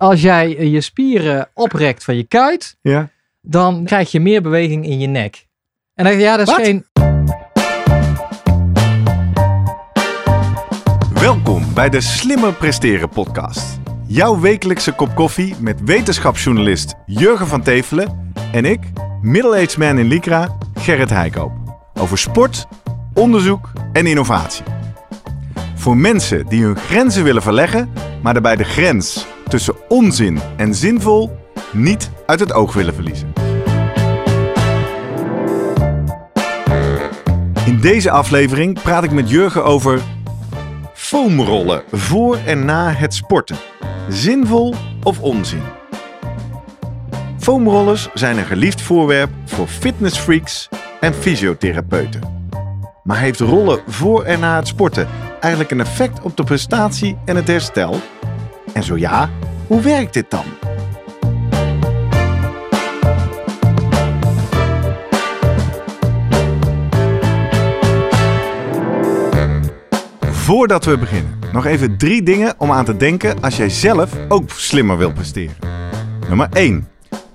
als jij eh, je spieren oprekt van je kuit, Ja. dan krijg je meer beweging in je nek. En dan, ja, dat is Wat? geen. Welkom bij de Slimmer Presteren podcast. Jouw wekelijkse kop koffie met wetenschapsjournalist Jurgen van Tevelen en ik, middle-aged man in Lycra, Gerrit Heikoop. Over sport, onderzoek en innovatie. Voor mensen die hun grenzen willen verleggen, maar daarbij de grens tussen onzin en zinvol niet uit het oog willen verliezen. In deze aflevering praat ik met Jurgen over foamrollen voor en na het sporten. Zinvol of onzin? Foamrollers zijn een geliefd voorwerp voor fitnessfreaks en fysiotherapeuten. Maar heeft rollen voor en na het sporten eigenlijk een effect op de prestatie en het herstel? En zo ja, hoe werkt dit dan? Voordat we beginnen, nog even drie dingen om aan te denken als jij zelf ook slimmer wilt presteren. Nummer 1.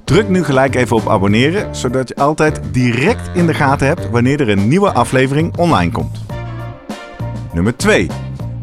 Druk nu gelijk even op abonneren, zodat je altijd direct in de gaten hebt wanneer er een nieuwe aflevering online komt. Nummer 2.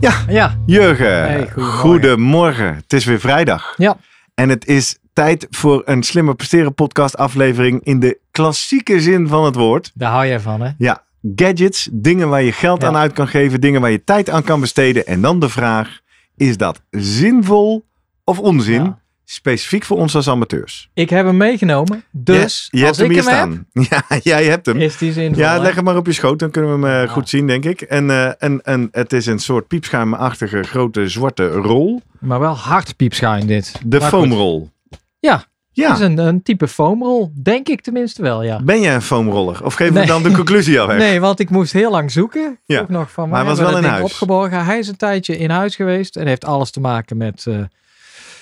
Ja, Ja, Jurgen, Hey, goedemorgen. goedemorgen. Het is weer vrijdag. ja. En het is tijd voor een Slimmer Presteren podcast aflevering in de klassieke zin van het woord. daar hou jij van, hè? Ja, gadgets, dingen waar je geld Ja. aan uit kan geven, dingen waar je tijd aan kan besteden. En dan de vraag, is dat zinvol of onzin? Ja. Specifiek voor ons als amateurs. Ik heb hem meegenomen, dus je als hebt hem ik hier hem staan. Ja, jij hebt hem. is die zin Ja, leg hem maar op je schoot, dan kunnen we hem eh, Ja. goed zien, denk ik. En, eh, en, en het is een soort piepschuimachtige grote zwarte rol. Maar wel hard piepschuim dit. De Maar goed. foamrol. Ja, Ja, dat is een, een type foamrol. Denk ik tenminste wel, ja. ben jij een foamroller? Of geven Nee. we dan de conclusie al weg? Nee, want ik moest heel lang zoeken. Ja. Ook nog van Maar hij was wel we in huis. opgeborgen. Hij is een tijdje in huis geweest en heeft alles te maken met... eh,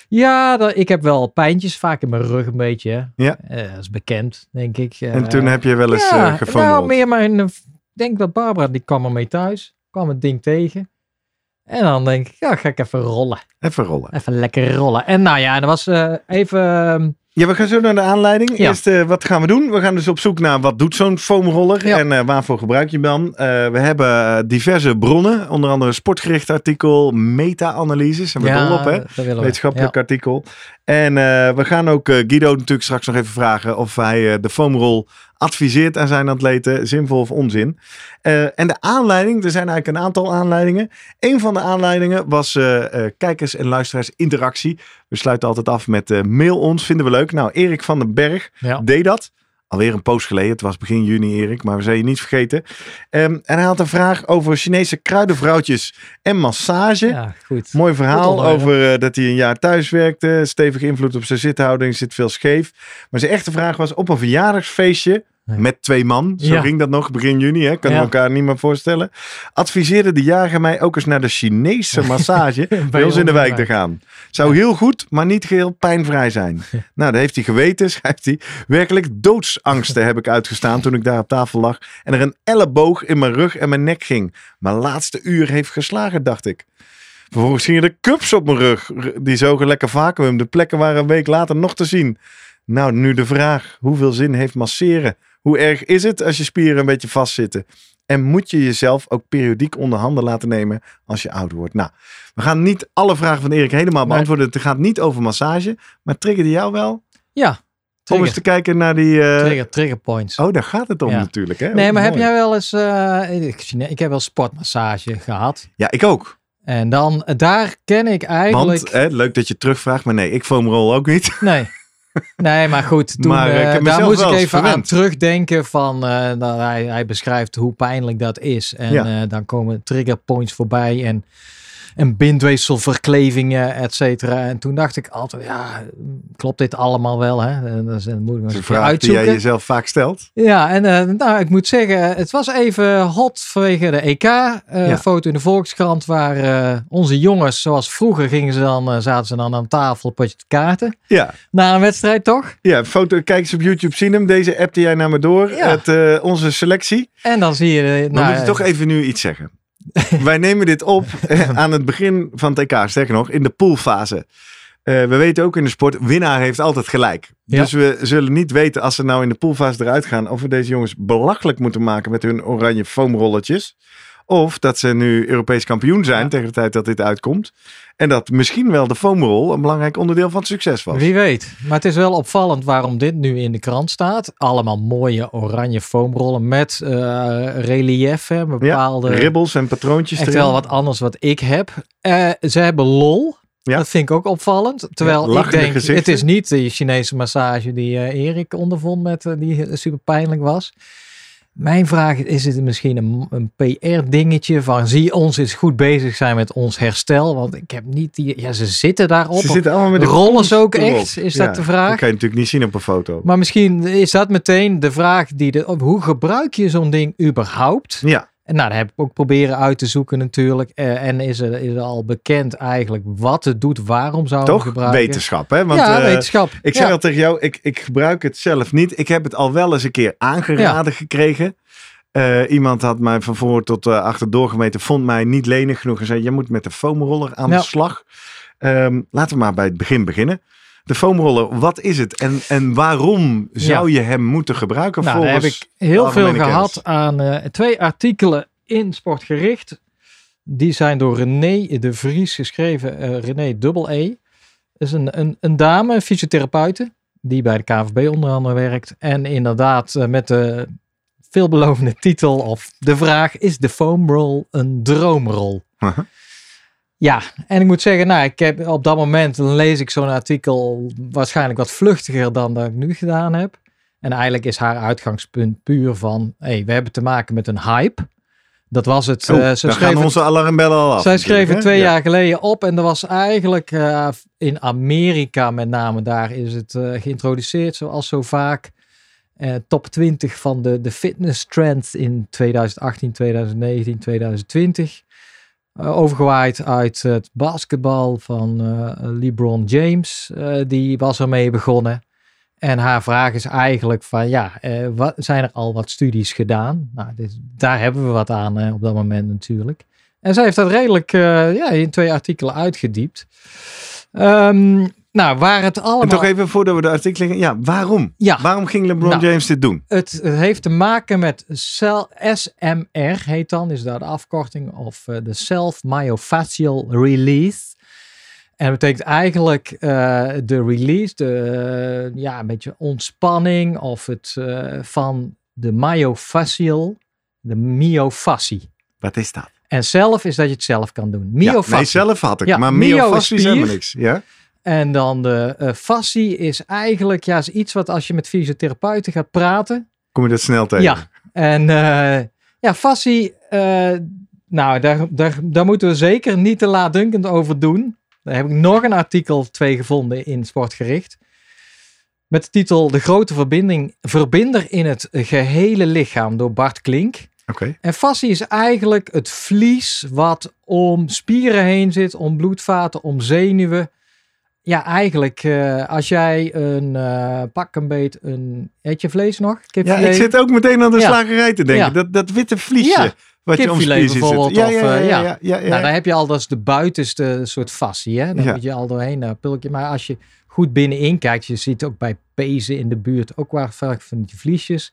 ja, dat, ik heb wel pijntjes, vaak in mijn rug een beetje. hè. Ja. Eh, dat is bekend, denk ik. En toen heb je wel eens ja, eh nou, meer mijn... eh, Ik denk dat Barbara, die kwam ermee thuis. Kwam het ding tegen. En dan denk ik, ja, ga ik even rollen. Even rollen. Even lekker rollen. En nou ja, dat was eh, even... Ja, we gaan zo naar de aanleiding. Ja. Eerst, eh, wat gaan we doen? We gaan dus op zoek naar wat doet zo'n foamroller Ja. en eh, waarvoor gebruik je hem dan? Eh, we hebben diverse bronnen, onder andere een sportgericht artikel, meta-analyses, zijn we dol op hè? we. Wetenschappelijk Ja. artikel. En we gaan ook Guido natuurlijk straks nog even vragen of hij de foamrol adviseert aan zijn atleten, zinvol of onzin. Eh, en de aanleiding, er zijn eigenlijk een aantal aanleidingen. Een van de aanleidingen was eh, eh, kijkers en luisteraars interactie. We sluiten altijd af met mail ons, vinden we leuk. Nou, Erik van den Berg Ja. deed dat. Alweer een post geleden. Het was begin juni, Erik, maar we zijn je niet vergeten. Ehm, en hij had een vraag over Chinese kruidenvrouwtjes en massage. ja, goed. Mooi verhaal Goed over eh, dat hij een jaar thuis werkte. Stevige invloed op zijn zithouding, zit veel scheef. Maar zijn echte vraag was op een verjaardagsfeestje. Met twee man. Zo Ja. ging dat nog begin juni, hè? Kunnen Ja. we elkaar niet meer voorstellen. Adviseerde de jager mij ook eens naar de Chinese massage bij ons in de wijk te gaan. Zou heel goed, maar niet geheel pijnvrij zijn. Nou, dat heeft hij geweten, schrijft hij. Werkelijk doodsangsten heb ik uitgestaan toen ik daar op tafel lag. En er een elleboog in mijn rug en mijn nek ging. Mijn laatste uur heeft geslagen, dacht ik. Vervolgens gingen de cups op mijn rug. Die zogen lekker vacuüm. De plekken waren een week later nog te zien. Nou, nu de vraag. Hoeveel zin heeft masseren? Hoe erg is het als je spieren een beetje vastzitten? En moet je jezelf ook periodiek onder handen laten nemen als je ouder wordt? Nou, we gaan niet alle vragen van Erik helemaal Nee. beantwoorden. Het gaat niet over massage. Maar triggerde jou wel? Ja, Om eens te kijken naar die... eh, trigger, trigger points. Oh, daar gaat het om Ja. natuurlijk. Hè? nee, Oh, maar heb jij wel eens... eh, ik, ik heb wel sportmassage gehad. Ja, ik ook. En dan, daar ken ik eigenlijk... Want, hè, leuk dat je terugvraagt. Maar nee, ik foamroll ook niet. Nee. Nee, maar goed, toen, Maar, eh, eh, daar moest ik even aan terugdenken van, eh, hij, hij beschrijft hoe pijnlijk dat is. En Ja. dan komen trigger points voorbij en en bindweefselverklevingen, et cetera. En toen dacht ik altijd, ja, klopt dit allemaal wel? Hè? Dat is, ik nog Dat is een keer vraag die uitzoeken. jij jezelf vaak stelt. Ja, en eh, nou, ik moet zeggen, het was even hot vanwege de EK. eh, Ja. Foto in de Volkskrant waar eh, onze jongens, zoals vroeger gingen ze dan, eh, zaten ze dan aan tafel, potje te kaarten. Ja, Na een wedstrijd toch? ja foto, kijk eens op YouTube, zien hem. Deze appte jij naar me door. Ja. Het, eh, onze selectie. En dan zie je... eh, Dan nou, moet je toch even nu iets zeggen. Wij nemen dit op eh, aan het begin van het EK. Sterker nog, in de poolfase. Eh, we weten ook in de sport, winnaar heeft altijd gelijk. Ja. Dus we zullen niet weten als ze nou in de poolfase eruit gaan... of we deze jongens belachelijk moeten maken met hun oranje foamrolletjes. Of dat ze nu Europees kampioen zijn Ja. tegen de tijd dat dit uitkomt. En dat misschien wel de foamrol een belangrijk onderdeel van het succes was. Wie weet. Maar het is wel opvallend waarom dit nu in de krant staat. Allemaal mooie oranje foamrollen met eh, relief, hè, bepaalde... Ribbels en patroontjes Echt erin. wel wat anders wat ik heb. Eh, ze hebben lol. Ja. Dat vind ik ook opvallend. Terwijl Ja, ik denk, gezichten. het is niet de Chinese massage die eh, Erik ondervond met, die super pijnlijk was. Mijn vraag is, is het misschien een, een PR-dingetje van zie ons eens goed bezig zijn met ons herstel? Want ik heb niet die, ja ze zitten daarop. Ze zitten allemaal met de Rollen ze ook echt? Is dat de vraag? Dat kan je natuurlijk niet zien op een foto. Maar misschien is dat meteen de vraag die de, hoe gebruik je zo'n ding überhaupt? Ja, En nou, dat heb ik ook proberen uit te zoeken natuurlijk. Eh, en is er, is er al bekend eigenlijk wat het doet, waarom zou toch? gebruiken? Wetenschap, hè? Want, ja, eh, wetenschap. Ik ja. zeg al tegen jou, ik, ik gebruik het zelf niet. Ik heb het al wel eens een keer aangeraden gekregen. Eh, iemand had mij van voor tot achter doorgemeten, vond mij niet lenig genoeg en zei: Je moet met de foamroller aan Ja. de slag. Ehm, laten we maar bij het begin beginnen. De foamroller, wat is het en, en waarom zou je hem moeten gebruiken? Nou, daar heb ik heel veel gehad aan eh, twee artikelen in Sportgericht. Die zijn door René de Vries geschreven. eh, René Dubbel E. is een, een, een dame, een fysiotherapeute, die bij de KVB onder andere werkt. En inderdaad eh, met de veelbelovende titel of de vraag, is de foamroll een droomrol? Ja, en ik moet zeggen, nou, ik heb op dat moment dan lees ik zo'n artikel waarschijnlijk wat vluchtiger dan dat ik nu gedaan heb. En eigenlijk is haar uitgangspunt puur van, hey, we hebben te maken met een hype. Dat was het. Oh, eh, ze dan schreef gaan het- onze alarmbellen al af. zij hè? twee Ja. jaar geleden op en er was eigenlijk eh, in Amerika met name, daar is het eh, geïntroduceerd zoals zo vaak. Top 20 van de, de fitness trends in 2018, 2019, 2020. Eh, overgewaaid uit het basketbal van eh, LeBron James. Eh, die was ermee begonnen. En haar vraag is eigenlijk van ja, wat, zijn er al wat studies gedaan? Nou, daar hebben we wat aan op dat moment natuurlijk. En zij heeft dat redelijk ja, in twee artikelen uitgediept. Ehm, nou, waar het allemaal... En toch even voordat we de artikelen... Ja, waarom? Ja. Waarom ging LeBron Nou. James dit doen? Het, het heeft te maken met cel, SMR, heet dan, is daar de afkorting, of eh, de Self Myofascial Release. En dat betekent eigenlijk eh, de release, de, eh, ja, een beetje ontspanning of het van de myofascial, de myofascie. Wat is dat? En zelf is dat je het zelf kan doen. Ja, Myofascie. nee, zelf had ik. Ja, maar myofascie is helemaal niks. Ja? En dan de eh, fascie is eigenlijk ja, is iets wat als je met fysiotherapeuten gaat praten, Kom je dat snel tegen? Ja. En eh, ja, fascie, eh, nou, daar, daar, daar moeten we zeker niet te laatdunkend over doen. Daar heb ik nog een artikel twee gevonden in Sportgericht. Met de titel De grote verbinding, verbinder in het gehele lichaam door Bart Klink. Oké. En fascie is eigenlijk het vlies wat om spieren heen zit, om bloedvaten, om zenuwen. Ja, eigenlijk eh, als jij een eh, pak een beet, een eet je vlees nog? Ja, ik zit ook meteen aan de Ja. slagerij te denken. Ja. Dat, dat witte vliesje Ja, wat je kipfilet zitten. bijvoorbeeld, Ja, of, ja, eh, ja, ja. ja, ja, Nou, daar heb je al dat is de buitenste soort fascie. Hè? Dan Ja. moet je al doorheen pulkje. Maar als je goed binnenin kijkt, je ziet ook bij pezen in de buurt ook waar vaak van die vliesjes.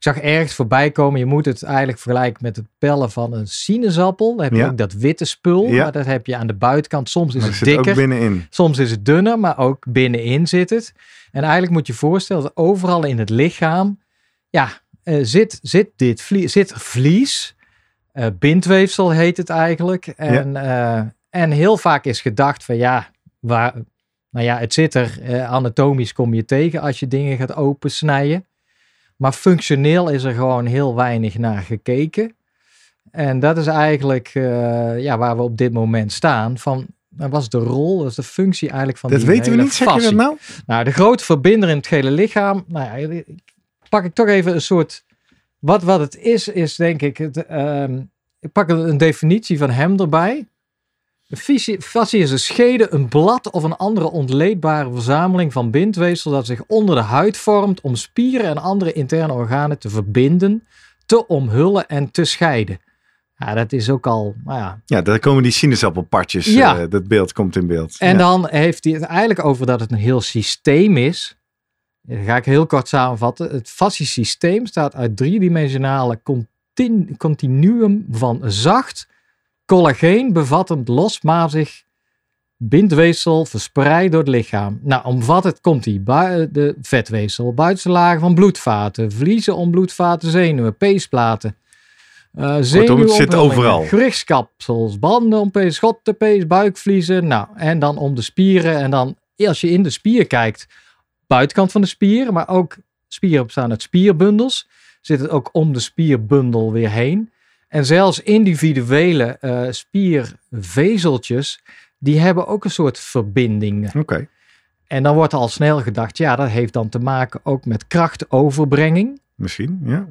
Ik zag ergens voorbij komen, je moet het eigenlijk vergelijken met het pellen van een sinaasappel. Dan heb je Ja. ook dat witte spul, Ja. maar dat heb je aan de buitenkant. Soms is Maar het dikker, binnenin. soms is het dunner, maar ook binnenin zit het. En eigenlijk moet je je voorstellen dat overal in het lichaam, ja, eh, zit, zit dit vlies, zit vlies. Eh, bindweefsel heet het eigenlijk. En, eh, en heel vaak is gedacht van ja, waar, nou ja, het zit er. eh, anatomisch kom je tegen als je dingen gaat opensnijden. Maar functioneel is er gewoon heel weinig naar gekeken. En dat is eigenlijk uh, ja, waar we op dit moment staan. Van, wat was de rol, dat is de functie eigenlijk van dat die weten we niet, zeg je dat nou? Nou, de grote verbinder in het gele lichaam. Nou ja, pak ik toch even een soort... Wat, wat het is, is denk ik... Het, uh, ik pak een definitie van hem erbij. Fascie is een schede, een blad of een andere ontleedbare verzameling van bindweefsel dat zich onder de huid vormt om spieren en andere interne organen te verbinden, te omhullen en te scheiden. Ja, dat is ook al, nou ja. Ja, daar komen die sinaasappelpartjes, ja. Uh, dat beeld komt in beeld. En dan heeft hij het eigenlijk over dat het een heel systeem is. Dat ga ik heel kort samenvatten. Het fasciesysteem staat uit driedimensionale continuum van zacht, collageen bevattend losmazig bindweefsel verspreid door het lichaam. Nou, omvat het komt die de vetweefsel, buitenste lagen van bloedvaten, vliezen om bloedvaten, zenuwen, peesplaten. Uh, het zit overal. Banden om pees, schottenpees, buikvliezen. Nou, en dan om de spieren. En dan, als je in de spier kijkt, buitenkant van de spier, maar ook spieren bestaan uit spierbundels zit het ook om de spierbundel weer heen. En zelfs individuele uh, spiervezeltjes, die hebben ook een soort verbindingen. Oké. En dan wordt al snel gedacht, ja, dat heeft dan te maken ook met krachtoverbrenging. Misschien, ja.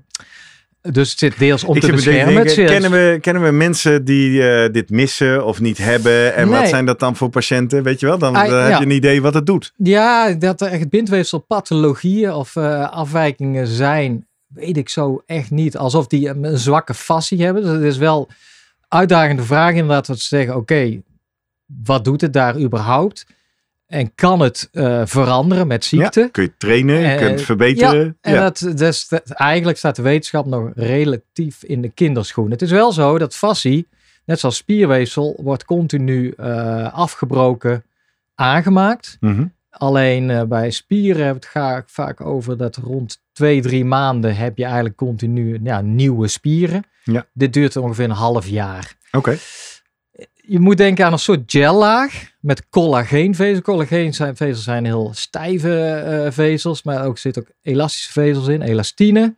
Dus het zit deels om te beschermen. kennen, we, kennen we mensen die uh, dit missen of niet hebben? En wat zijn dat dan voor patiënten? Weet je wel, dan, dan heb je een idee wat het doet. Ja, dat er echt bindweefselpathologieën of uh, afwijkingen zijn weet ik zo echt niet. Alsof die een, zwakke fascie hebben. Dus het is wel uitdagende vraag inderdaad. Dat ze zeggen, oké, wat doet het daar überhaupt? En kan het uh, veranderen met ziekte? Ja, kun je trainen, uh, kun je het verbeteren. Ja, en Dat, dus, dat, eigenlijk staat de wetenschap nog relatief in de kinderschoen. Het is wel zo dat fascie, net zoals spierweefsel, wordt continu uh, afgebroken, aangemaakt. Mm Alleen uh, bij spieren we het vaak over dat rond twee, drie maanden heb je eigenlijk continu ja, nieuwe spieren. Ja. Dit duurt ongeveer een half jaar. Oké. Je moet denken aan een soort gellaag met collageenvezels. Collageenvezels zijn heel stijve uh, vezels, maar ook zit ook elastische vezels in, elastine.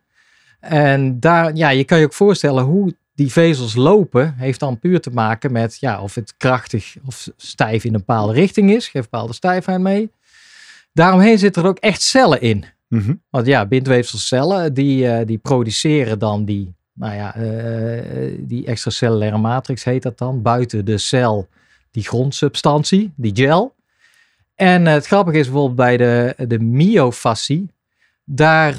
En daar, ja, je kan je ook voorstellen hoe die vezels lopen, heeft dan puur te maken met ja, of het krachtig of stijf in een bepaalde richting is. Geeft bepaalde stijfheid mee. Daaromheen zitten er ook echt cellen in. Mhm. Want ja, bindweefselcellen die, uh, die produceren dan die, nou ja, uh, die extracellulaire matrix heet dat dan, buiten de cel, die grondsubstantie, die gel. En het grappige is bijvoorbeeld bij de, de myofascie, daar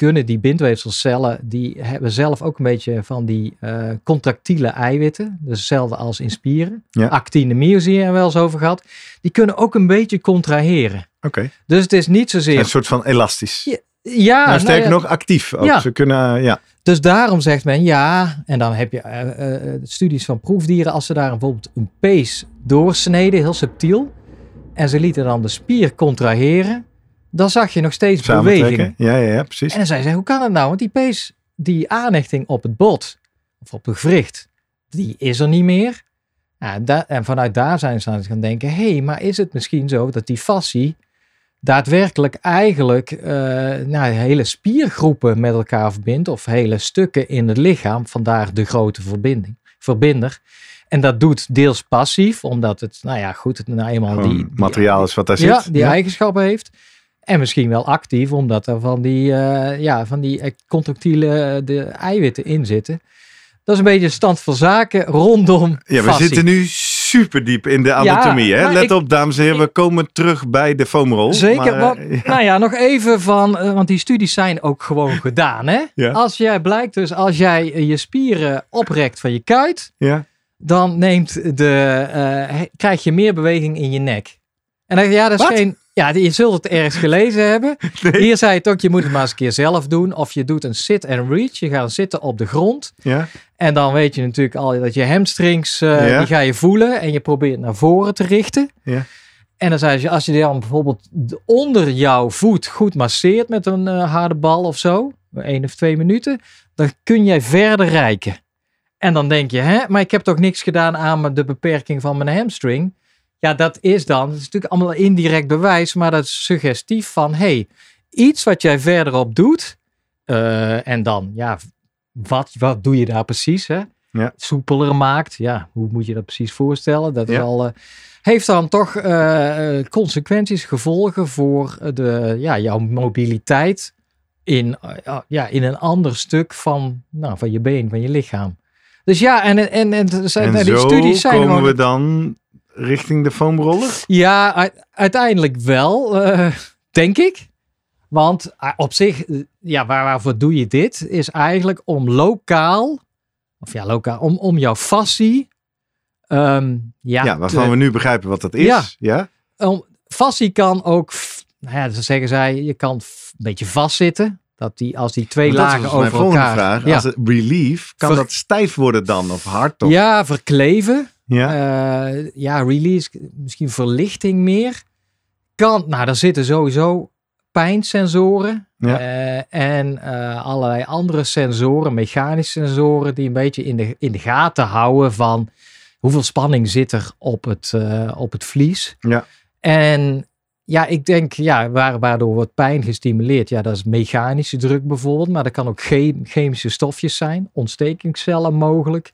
kunnen die bindweefselcellen, die hebben zelf ook een beetje van die uh, contractiele eiwitten, dus hetzelfde als in spieren. Ja. Actine, myosine hebben we wel eens over gehad. Die kunnen ook een beetje contraheren. Oké. Dus het is niet zozeer... Een soort van elastisch. Ja, ja nou, sterker nog actief. Ook. Ja. Ze kunnen, ja. Dus daarom zegt men ja, en dan heb je uh, uh, studies van proefdieren, als ze daar bijvoorbeeld een pees doorsneden, heel subtiel, en ze lieten dan de spier contraheren, dan zag je nog steeds beweging. Ja, ja, ja, precies. En dan zei ze, hoe kan het nou? Want die pees, die aanhechting op het bot, of op de gewricht, die is er niet meer. Ja, en vanuit daar zijn ze aan het gaan denken, hé, hey, maar is het misschien zo dat die fascie daadwerkelijk eigenlijk uh, nou, hele spiergroepen met elkaar verbindt, of hele stukken in het lichaam, vandaar de grote verbinding, verbinder. En dat doet deels passief, omdat het, nou ja, goed, het nou eenmaal die, die, materiaal is wat daar zit. Ja, die eigenschappen heeft. En misschien wel actief, omdat er van die, uh, ja, van die contractiele eh, de eiwitten in zitten. Dat is een beetje stand van zaken rondom. Ja, we zitten nu super diep in de anatomie. hè? Let op, dames en heren, we komen terug bij de foamrol. Zeker. Maar, ja. Nou ja, nog even van, want die studies zijn ook gewoon gedaan. Hè? Ja. Als jij blijkt dus, als jij je spieren oprekt van je kuit, ja. dan neemt de, uh, krijg je meer beweging in je nek. En dan ja, dat is Wat? geen. Ja, je zult het ergens gelezen hebben. Nee. Hier zei het ook, je moet het maar eens een keer zelf doen. Of je doet een sit and reach. Je gaat zitten op de grond. Ja. En dan weet je natuurlijk al dat je hamstrings, uh, Ja. die ga je voelen. En je probeert naar voren te richten. Ja. En dan zei ze, als je dan bijvoorbeeld de- onder jouw voet goed masseert met een eh, harde bal of zo. één of twee minuten. Dan kun jij verder reiken. En dan denk je, hè, maar ik heb toch niks gedaan aan de beperking van mijn hamstring. Ja, dat is dan, het is natuurlijk allemaal indirect bewijs, maar dat is suggestief van, hey, iets wat jij verderop doet, eh, en dan, ja, wat, wat doe je daar precies? Hè? Ja. Soepeler maakt. Ja, hoe moet je dat precies voorstellen? Dat is Ja. al, eh, heeft dan toch eh, eh, consequenties, gevolgen voor de, ja, jouw mobiliteit in, eh, ja, in een ander stuk van, nou, van je been, van je lichaam. Dus ja, en, en, en, er zijn, En nou, die studies zijn komen we dan richting de foamroller? ja, uiteindelijk wel, eh, denk ik. Want eh, op zich, eh, ja, waar, waarvoor doe je dit? Is eigenlijk om lokaal, of ja, lokaal, om, om jouw fascie, ehm, ja, Ja, waarvan te- we nu begrijpen wat dat is. Ja. Ja. om, fascie kan ook, nou ja, zo zeggen zij, je kan een beetje vastzitten. Dat die, als die twee Want dat lagen was mijn over volgende elkaar. vraag. Ja, Als het relief, kan Ver- dat stijf worden dan? Of hard? Of... ja, verkleven. Ja. Eh, ja, release, misschien verlichting meer. Kan, nou, daar zitten sowieso pijnsensoren. Ja. eh, en eh, allerlei andere sensoren, mechanische sensoren, die een beetje in de, in de gaten houden van hoeveel spanning zit er op het, op het vlies. Ja. En ja, ik denk, ja, waar, waardoor wordt pijn gestimuleerd? Ja, dat is mechanische druk bijvoorbeeld, maar dat kan ook che- chemische stofjes zijn, ontstekingscellen mogelijk,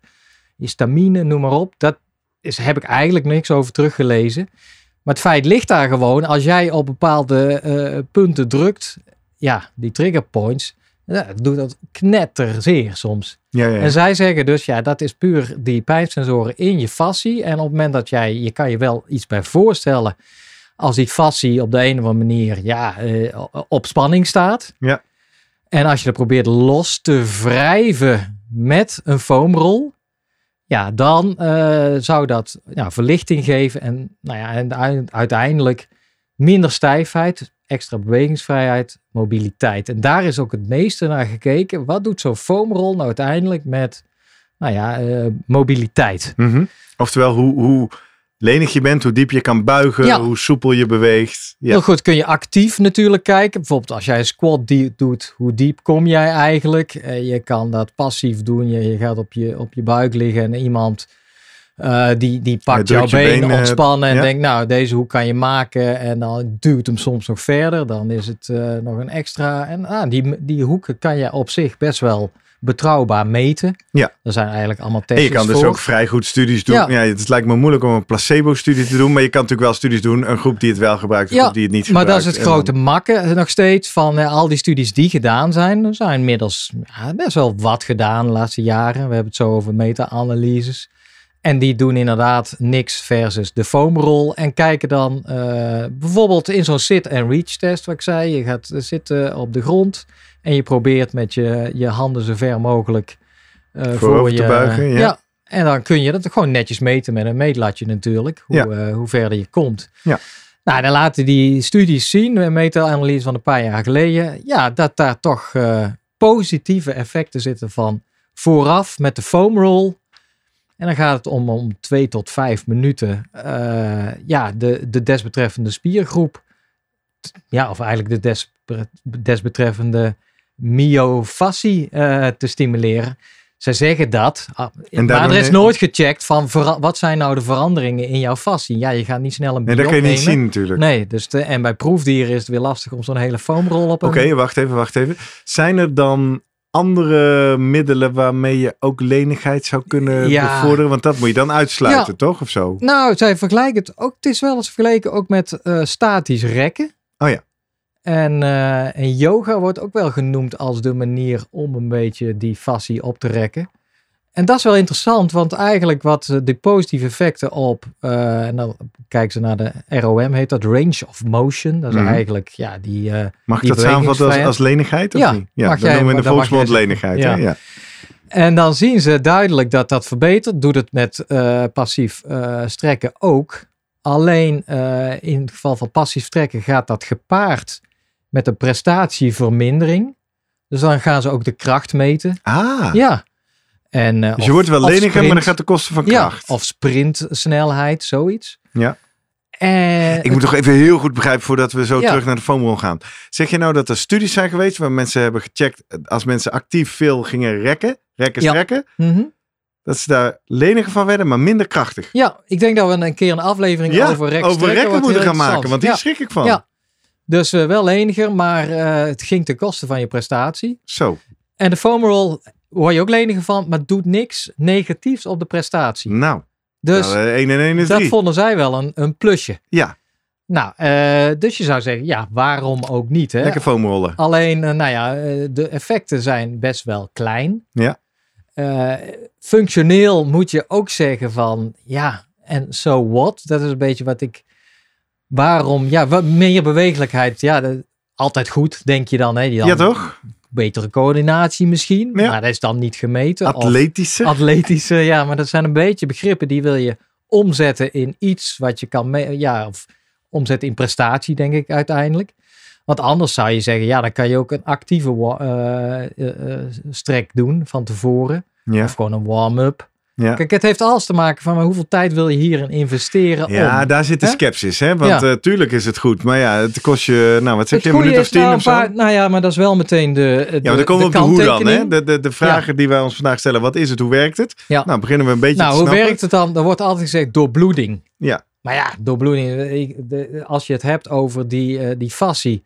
histamine, noem maar op. Dat is, heb ik eigenlijk niks over teruggelezen. Maar het feit ligt daar gewoon, als jij op bepaalde eh, punten drukt, ja, die trigger points, ja, doet dat knetterzeer soms. Ja, ja. En zij zeggen dus, ja, dat is puur die pijnsensoren in je fascie. En op het moment dat jij, je kan je wel iets bij voorstellen, als die fascie op de een of andere manier, ja, eh, op spanning staat. Ja. En als je dat probeert los te wrijven met een foamrol, ja, dan eh, zou dat ja, verlichting geven en, nou ja, en uiteindelijk minder stijfheid, extra bewegingsvrijheid, mobiliteit. En daar is ook het meeste naar gekeken. Wat doet zo'n foamrol nou uiteindelijk met, nou ja, eh, mobiliteit? Mhm. Oftewel, hoe, hoe lenig je bent, hoe diep je kan buigen, Ja. hoe soepel je beweegt. Ja. Heel goed, kun je actief natuurlijk kijken. Bijvoorbeeld als jij een squat die- doet, hoe diep kom jij eigenlijk? Eh, je kan dat passief doen. Je, je gaat op je, op je buik liggen en iemand eh, die, die pakt jouw been, ontspannen en ja. denkt, nou, deze hoek kan je maken. En dan duwt hem soms nog verder. Dan is het eh, nog een extra. En ah, die, die hoeken kan je op zich best wel betrouwbaar meten. Ja. Er zijn eigenlijk allemaal En testjes je kan dus voor. ook vrij goed studies doen. Ja. Ja. het lijkt me moeilijk om een placebo-studie te doen, maar je kan natuurlijk wel studies doen. Een groep die het wel gebruikt, een Ja, groep die het niet Maar dat gebruikt. is het grote makken nog steeds van eh, al die studies die gedaan zijn. Er zijn inmiddels ja, best wel wat gedaan de laatste jaren. We hebben het zo over meta-analyses. En die doen inderdaad niks versus de foamrol. En kijken dan eh, bijvoorbeeld in zo'n sit-and-reach test, wat ik zei. Je gaat zitten op de grond en je probeert met je, je handen zo ver mogelijk eh, voor te je... buigen, ja. En dan kun je dat gewoon netjes meten met een meetlatje natuurlijk. Hoe, Ja. eh, hoe verder je komt. Ja. Nou, dan laten die studies zien, een meta-analyse van een paar jaar geleden, ja, dat daar toch positieve effecten zitten van vooraf met de foam roll. En dan gaat het om, om twee tot vijf minuten, eh, ja, de, de desbetreffende spiergroep, ja, of eigenlijk de des, desbetreffende myofascie eh, te stimuleren. Zij zeggen dat, ah, En maar er is nooit gecheckt van wat zijn nou de veranderingen in jouw fascie. Ja, je gaat niet snel een Nee, biop dat kun je niet zien natuurlijk. Nee, dus de, en bij proefdieren is het weer lastig om zo'n hele foamrol op. Oké, wacht even, wacht even. Zijn er dan andere middelen waarmee je ook lenigheid zou kunnen Ja. bevorderen? Want dat moet je dan uitsluiten, toch? Of zo? Nou, zij vergelijken het ook. Het is wel eens vergeleken ook met eh, statisch rekken. Oh ja. En, eh, en yoga wordt ook wel genoemd als de manier om een beetje die fascie op te rekken. En dat is wel interessant, want eigenlijk wat eh, de positieve effecten op, eh, en dan kijken ze naar de ROM, heet dat range of motion. Dat is Mhm. eigenlijk, ja, die, eh, Mag ik die dat samenvatten als, als lenigheid? Of Ja, niet? ja mag dan jij- noemen we in de volksmond lenigheid. Ja. hè? Ja. En dan zien ze duidelijk dat dat verbetert. Doet het met passief strekken ook. Alleen in het geval van passief strekken gaat dat gepaard met een prestatievermindering. Dus dan gaan ze ook de kracht meten. Ah, Ja. En, eh, dus je of- wordt wel leniger, maar dat gaat de kosten van Ja, kracht. of sprintsnelheid, zoiets. Ja. En Ik moet toch even heel goed begrijpen voordat we zo Ja. terug naar de foamroll gaan. Zeg je nou dat er studies zijn geweest waar mensen hebben gecheckt als mensen actief veel gingen rekken, rekken, Ja. strekken, Mhm. dat ze daar leniger van werden, maar minder krachtig? Ja, ik denk dat we een keer een aflevering Ja, over rekken, over rekken moeten gaan maken, want die schrik ik van. Ja. Dus eh, wel leniger, maar eh, het ging ten koste van je prestatie. Zo. En de foam roll word je ook leniger van, maar doet niks negatiefs op de prestatie. Nou, Dus nou, eh, 1 en 1 is dat 3. vonden zij wel een, een plusje. Ja, Nou, eh, dus je zou zeggen, ja, waarom ook niet? Hè? lekker foamrollen. Alleen, eh, nou ja, eh, de effecten zijn best wel klein. Ja. Eh, functioneel moet je ook zeggen van, ja, en so what? Dat is een beetje wat ik, waarom, ja, wat meer bewegelijkheid, ja, dat, altijd goed, denk je dan. Hè? Die dan Ja, toch? Betere coördinatie misschien, Ja. maar dat is dan niet gemeten. Of Atletische. atletische, ja, maar dat zijn een beetje begrippen die wil je omzetten in iets wat je kan, ja, of omzetten in prestatie, denk ik uiteindelijk. Want anders zou je zeggen, ja, dan kan je ook een actieve eh, eh, eh, strek doen van tevoren. ja. Of gewoon een warm-up. Ja. Kijk, het heeft alles te maken van maar hoeveel tijd wil je hierin investeren Ja, om. daar zit de sceptisch, hè? Want Ja. eh, tuurlijk is het goed. Maar ja, het kost je, nou wat zeg Het je, een minuut of is tien nou, of zo? paar, nou ja, maar dat is wel meteen de, de Ja, maar dan komen we op de hoe dan, hè? De, de, de vragen die wij ons vandaag stellen. Wat is het? Hoe werkt het? Ja. Nou, beginnen we een beetje Nou, te hoe snappen. werkt het dan? Er wordt altijd gezegd doorbloeding. Ja. Maar ja, doorbloeding. ik- de- als je het hebt over die, eh, die fascie.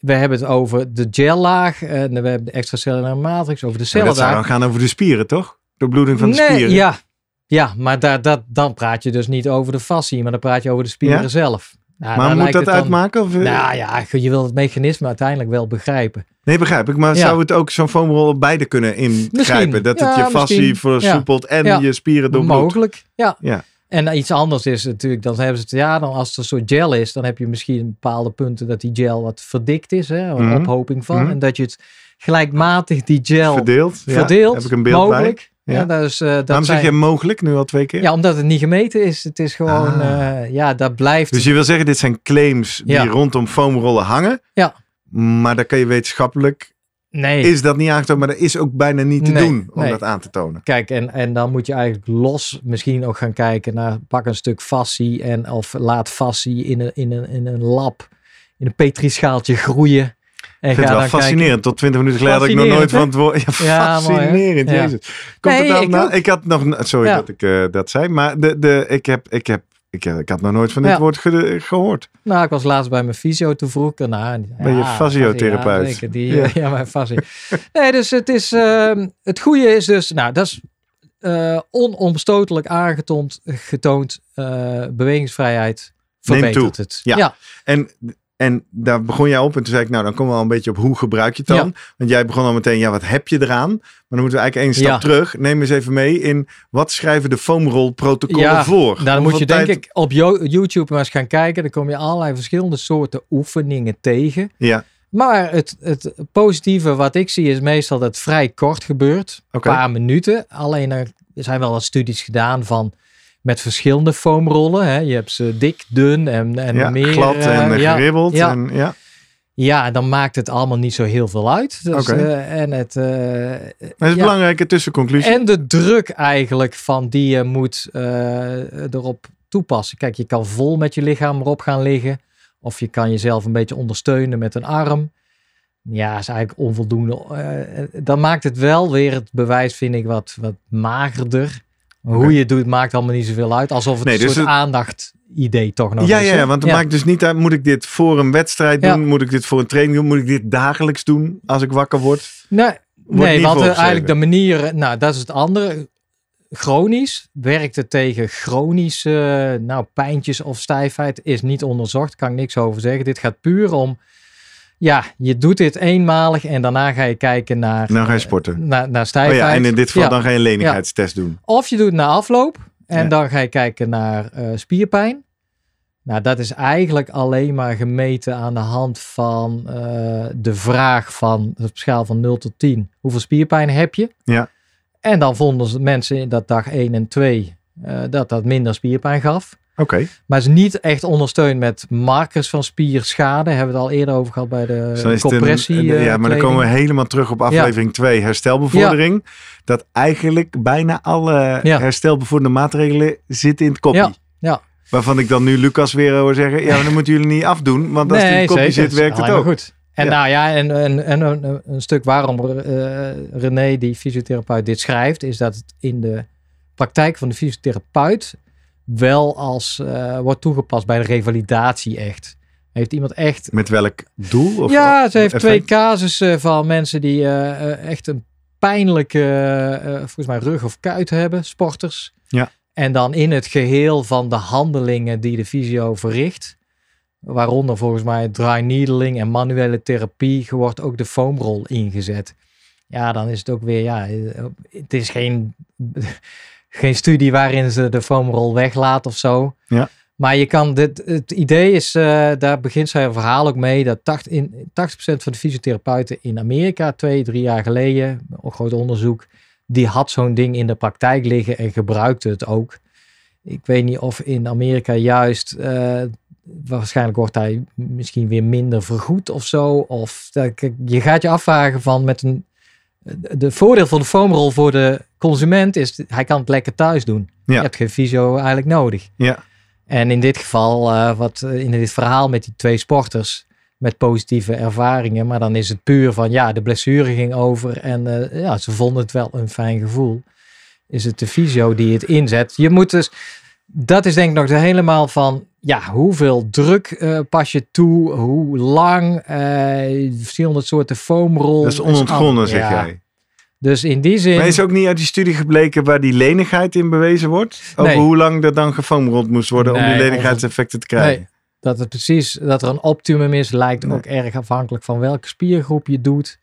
We hebben het over de gellaag. En we hebben de extracellulaire matrix. Over de Maar dat zou dan gaan over de spieren, toch? De bloeding van de nee, spieren. Ja, ja maar daar, dat, dan praat je dus niet over de fascie. Maar dan praat je over de spieren Ja? zelf. Nou, maar moet dat dan- uitmaken? Of, eh? Nou ja, je wil het mechanisme uiteindelijk wel begrijpen. Nee, begrijp ik. Maar Ja. zou het ook zo'n foamrol beide kunnen ingrijpen? Misschien. Dat het Ja, je fascie versoepelt en je spieren doorbloedt? Mogelijk, ja. Ja. En iets anders is natuurlijk, dan hebben ze het, ja, dan als het een soort gel is, dan heb je misschien bepaalde punten dat die gel wat verdikt is, hè, een Mhm. ophoping van. Mhm. En dat je het gelijkmatig die gel Verdeeld? Ja. verdeelt, Heb ik een beeld bij? mogelijk. Ja. dat is, eh, dat Waarom zeg zijn- je mogelijk nu al twee keer? Ja, omdat het niet gemeten is. Het is gewoon, Ah. eh, ja, dat blijft. Dus je wil zeggen, dit zijn claims die Ja. rondom foamrollen hangen. Ja. Maar daar kan je wetenschappelijk, nee. is dat niet aangetoond, maar dat is ook bijna niet te Nee, doen om nee. dat aan te tonen. Kijk, en, en dan moet je eigenlijk los misschien ook gaan kijken naar pak een stuk fascie en of laat fascie in een, in een, in een lab, in een petrischaaltje groeien. En Ik vind het wel fascinerend. Tot 20 minuten geleden had ik nog nooit van het woord. Ja, Ja, fascinerend. Jezus. Komt Nee, het dan ik na- ik had nog, sorry dat ik eh, dat zei, maar de, de, ik, heb, ik, heb, ik, heb, ik had nog nooit van dit woord ge- gehoord. Nou, ik was laatst bij mijn fysio, toen vroeg ik ernaar. Ben je fysiotherapeut? Ja, die, Ja. mijn fascie. Nee, dus het is, ehm, het goede is dus, nou, dat is eh, onomstotelijk aangetoond, getoond, eh, bewegingsvrijheid verbetert toe. het. Ja. ja. En, en daar begon jij op en toen zei ik, nou dan komen we al een beetje op hoe gebruik je het dan? Want jij begon al meteen, ja wat heb je eraan? Maar dan moeten we eigenlijk één stap Ja. terug. Neem eens even mee in, wat schrijven de foamrolprotocollen Ja, voor? Nou, dan moet je denk ik op YouTube maar eens gaan kijken. Dan kom je allerlei verschillende soorten oefeningen tegen. Ja, Maar het, het positieve wat ik zie is meestal dat het vrij kort gebeurt. Een paar minuten. Alleen er zijn wel wat studies gedaan van met verschillende foamrollen. Hè. Je hebt ze dik, dun en, en ja meer. glad eh, en eh, ja, geribbeld. ja. En, ja. ja, dan maakt het allemaal niet zo heel veel uit. Dus, Oké. eh, en het, eh, Dat is een belangrijke tussenconclusie. En de druk eigenlijk van die je moet erop toepassen. Kijk, je kan vol met je lichaam erop gaan liggen. Of je kan jezelf een beetje ondersteunen met een arm. Ja, is eigenlijk onvoldoende. Dan maakt het wel weer het bewijs, vind ik, wat, wat magerder. Hoe je het doet, maakt allemaal niet zoveel uit. Alsof het Nee, een dus soort het- aandacht-idee toch nog Ja, is. ja, want het maakt dus niet uit, moet ik dit voor een wedstrijd Ja. doen? Moet ik dit voor een training doen? Moet ik dit dagelijks doen als ik wakker word? Nee, nee want eh, eigenlijk de manier, nou dat is het andere. Chronisch werkt het tegen chronische nou, pijntjes of stijfheid, is niet onderzocht, kan ik niks over zeggen. Dit gaat puur om, ja, je doet dit eenmalig en daarna ga je kijken naar, Dan ga je sporten. naar, naar Oh stijfheid. ja, en in dit geval Ja. dan ga je een lenigheidstest doen. Of je doet het na afloop en Ja. dan ga je kijken naar eh, spierpijn. Nou, dat is eigenlijk alleen maar gemeten aan de hand van eh, de vraag van op schaal van 0 tot 10. Hoeveel spierpijn heb je? Ja. En dan vonden mensen in dat dag 1 en 2 eh, dat dat minder spierpijn gaf. Oké, Maar is niet echt ondersteund met markers van spierschade. Hebben we het al eerder over gehad bij de dus een- compressie. een- eh, ja, maar dan komen we helemaal terug op aflevering 2, herstelbevordering. Dat eigenlijk bijna alle Ja. herstelbevorderende maatregelen zitten in het kopje. Ja, ja. Waarvan ik dan nu Lucas weer hoor zeggen, ja, dan moeten jullie niet afdoen. Want als die in het kopje zeker. zit, werkt het ook. goed. En Ja. nou ja, en, en, en een, een stuk waarom eh, René, die fysiotherapeut, dit schrijft, is dat het in de praktijk van de fysiotherapeut wel als eh, wordt toegepast bij de revalidatie echt. Heeft iemand echt. Met welk doel? Of ja, ze heeft twee casussen van mensen die eh, eh, echt een pijnlijke, volgens mij rug of kuit hebben, sporters. Ja. En dan in het geheel van de handelingen die de fysio verricht, waaronder volgens mij dry needling en manuele therapie, wordt ook de foamrol ingezet. Ja, dan is het ook weer, ja, het is geen, geen studie waarin ze de foamrol weglaat of zo. Ja. Maar je kan, dit, het idee is, eh, daar begint zijn verhaal ook mee, dat 80, in, 80% van de fysiotherapeuten in Amerika twee, drie jaar geleden, een groot onderzoek, die had zo'n ding in de praktijk liggen en gebruikte het ook. Ik weet niet of in Amerika juist, eh, waarschijnlijk wordt hij misschien weer minder vergoed of zo. Of je gaat je afvragen van met een, de voordeel van de foamrol voor de consument is, hij kan het lekker thuis doen. Ja. Je hebt geen fysio eigenlijk nodig. Ja. En in dit geval, uh, wat in dit verhaal met die twee sporters met positieve ervaringen, maar dan is het puur van ja, de blessure ging over en uh, ja, ze vonden het wel een fijn gevoel. Is het de fysio die het inzet? Je moet dus, dat is denk ik nog de helemaal van ja, hoeveel druk uh, pas je toe, hoe lang, verschillende soorten foamrol. Dat is onontgonnen, zeg ja. jij. Dus in die zin. Maar is ook niet uit die studie gebleken waar die lenigheid in bewezen wordt? Over Nee. hoe lang er dan gefoamrold moest worden om die lenigheidseffecten te krijgen? Nee, dat het precies, dat er een optimum is, lijkt ook erg afhankelijk van welke spiergroep je doet.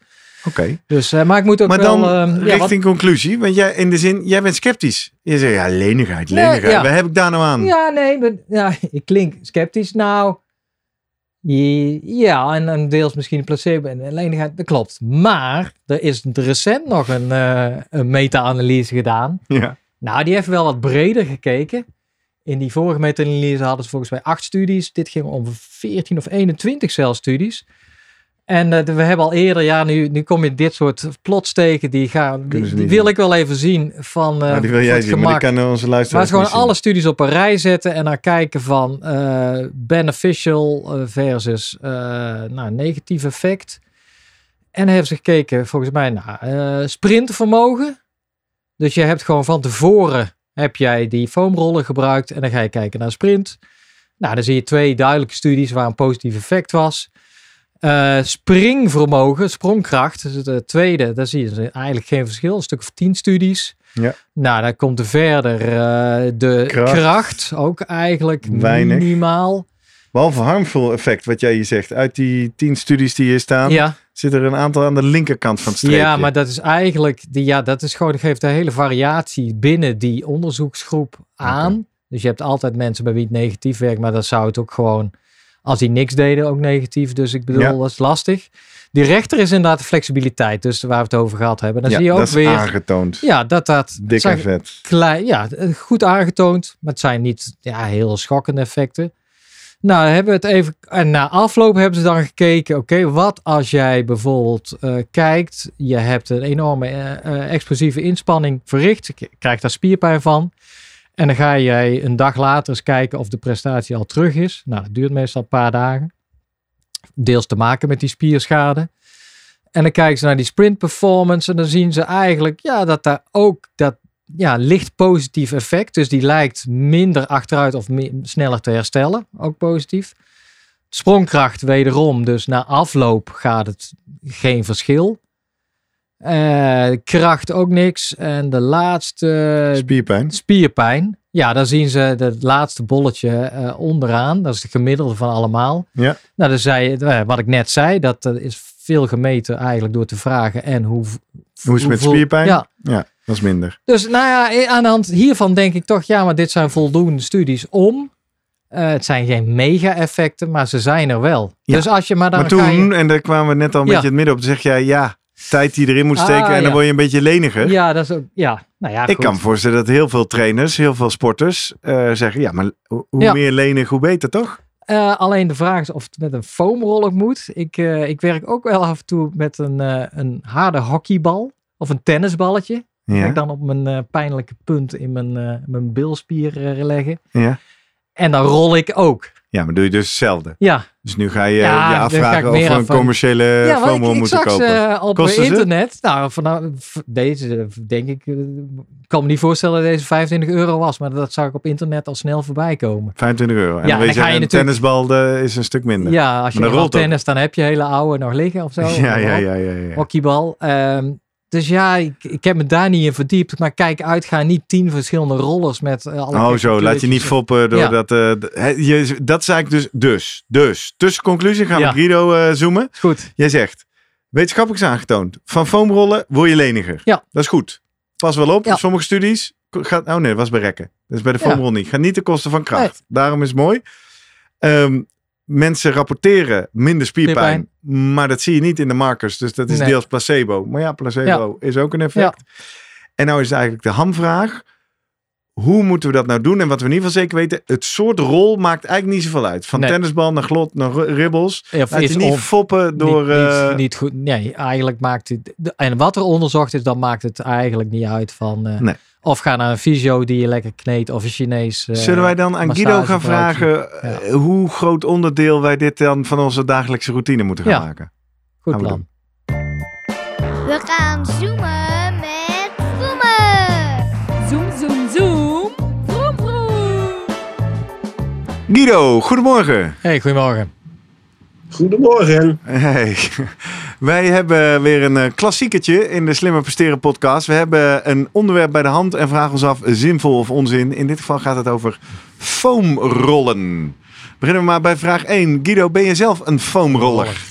Oké. Dus, eh, maar ik moet ook Maar wel... dan ehm, ja, wat- richting conclusie. Want jij in de zin, jij bent sceptisch. Je zegt ja, lenigheid, Nee, lenigheid. ja. Waar heb ik daar nou aan? Ja, nee, maar, ja, ik klink sceptisch. Nou, ja, en, en deels misschien placebo en lenigheid, dat klopt. Maar er is recent nog een, eh, een meta-analyse gedaan. Ja. Nou, die heeft wel wat breder gekeken. In die vorige meta-analyse hadden ze volgens mij acht studies. Dit ging om 14 of 21 zelfs studies. En eh, we hebben al eerder, ja, nu, nu kom je dit soort plots tegen. Die, gaan, die, wil ik wel even zien van, Nou, die wil jij zien, maar die onze Maar luisteraars is gewoon zien. alle studies op een rij zetten en dan kijken van eh, beneficial versus nou, negatief effect. En hebben ze gekeken volgens mij naar eh sprintvermogen. Dus je hebt gewoon van tevoren heb jij die foamrollen gebruikt en dan ga je kijken naar sprint. Nou, dan zie je twee duidelijke studies waar een positief effect was. Eh, springvermogen, sprongkracht, dus het tweede, daar zie je eigenlijk geen verschil. Een stuk of tien studies. Ja. Nou, dan komt er verder eh, de Kracht. kracht. ook eigenlijk Weinig. minimaal. Behalve harmful effect, wat jij hier zegt. Uit die tien studies die hier staan, Ja, zit er een aantal aan de linkerkant van het streepje. ja, maar dat is eigenlijk, die, ja, dat is gewoon, dat geeft een hele variatie binnen die onderzoeksgroep aan. Dus je hebt altijd mensen bij wie het negatief werkt, maar dat zou het ook gewoon, als die niks deden, ook negatief. Dus ik bedoel, Ja. dat is lastig. Die rechter is inderdaad de flexibiliteit, dus waar we het over gehad hebben. Dan Ja, zie je ook dat is weer, aangetoond. ja, dat dat Dik zijn en vet. klein, ja, goed aangetoond, maar het zijn niet ja, heel schokkende effecten. Nou, dan hebben we het even. En na afloop hebben ze dan gekeken. Oké, wat als jij bijvoorbeeld eh, kijkt. Je hebt een enorme eh, eh, explosieve inspanning verricht. Je krijgt daar spierpijn van. En dan ga jij een dag later eens kijken of de prestatie al terug is. Nou, dat duurt meestal een paar dagen. Deels te maken met die spierschade. En dan kijken ze naar die sprint performance. En dan zien ze eigenlijk ja, dat daar ook dat ja, licht positief effect. Dus die lijkt minder achteruit of sneller te herstellen. Ook positief. Sprongkracht wederom. Dus na afloop gaat het geen verschil. Eh, kracht ook niks. En de laatste Spierpijn. spierpijn. Ja, dan zien ze het laatste bolletje eh, onderaan. Dat is de gemiddelde van allemaal. Ja. Nou, dan zei, eh, wat ik net zei, dat is veel gemeten eigenlijk door te vragen. En hoe, Hoe is het met spierpijn? Ja, Ja, dat is minder. dus nou ja, aan de hand hiervan denk ik toch, ja, maar dit zijn voldoende studies om. het zijn geen mega-effecten, maar ze zijn er wel. Ja. Dus als je maar dan maar je- toen, en daar kwamen we net al een Ja. beetje het midden op, dan zeg jij ja, tijd die erin moet Ah, steken en dan ja. word je een beetje leniger. Ja, dat is ook. Ja, nou ja. Ik goed. kan me voorstellen dat heel veel trainers, heel veel sporters eh, zeggen, ja, maar hoe Ja. meer lenig, hoe beter, toch? Eh, alleen de vraag is of het met een foamrol ook moet. Ik, eh, ik werk ook wel af en toe met een, een harde hockeybal of een tennisballetje. Ja, ik dan op mijn pijnlijke punt in mijn, mijn bilspier leggen. ja. En dan rol ik ook. Ja, maar doe je dus hetzelfde. Ja, Dus nu ga je Ja, je afvragen of we een commerciële ja FOMO ik, ik moeten kopen. op Kosten ze? internet. Nou, vanaf v- deze, eh, denk ik, eh, ik kan me niet voorstellen dat deze 25 euro was. Maar dat zag ik op internet al snel voorbij komen. 25 euro. En Ja, weet je, een natuurlijk- tennisbal de, is een stuk minder. Ja, als je rolt tennis, dan heb je hele oude nog liggen of zo. ja, ja, ja, ja, ja. Hockeybal. Ehm, Dus ja, ik, ik heb me daar niet in verdiept. Maar kijk uit, ga niet tien verschillende rollers met uh, alle Oh zo, laat je niet foppen door Ja. dat... hè, je, dat is eigenlijk dus... Dus, dus. Tussenconclusie gaan we Ja. Guido eh, zoomen. Is Goed. Jij zegt, wetenschappelijk is aangetoond. Van foamrollen word je leniger. Ja. Dat is goed. Pas wel op, Ja. sommige studies... Gaat, oh nee, dat was bij rekken. Dat is bij de foamrol niet. Gaat niet ten koste van kracht. Nee. Daarom is het mooi. Ehm, mensen rapporteren minder spierpijn. Maar dat zie je niet in de markers. Dus dat is Nee. deels placebo. Maar ja, placebo is ook een effect. En nou is het eigenlijk de hamvraag. Hoe moeten we dat nou doen? En wat we in ieder geval zeker weten, het soort rol maakt eigenlijk niet zoveel uit. Van Nee. tennisbal naar glot naar ri- ribbels. Of Laat je is niet foppen door... niet, eh, niet, niet goed. Nee, eigenlijk maakt het. En wat er onderzocht is, dan maakt het eigenlijk niet uit van. eh, Nee. Of ga naar een fysio die je lekker kneedt, of een Chinees. eh, Zullen wij dan aan Guido gaan vragen eh, hoe groot onderdeel wij dit dan van onze dagelijkse routine moeten gaan Ja. maken? Goed gaan we plan. We gaan zoomen met Voemen. Zoom, zoom, zoom. Vroom, vroom. Guido, goedemorgen. Hey, goedemorgen. Goedemorgen. Hey. Wij hebben weer een eh, klassiekertje in de Slimmer Presteren podcast. We hebben een onderwerp bij de hand en vragen ons af zinvol of onzin. In dit geval gaat het over foamrollen. Beginnen we maar bij vraag 1. Guido, ben je zelf een foamroller?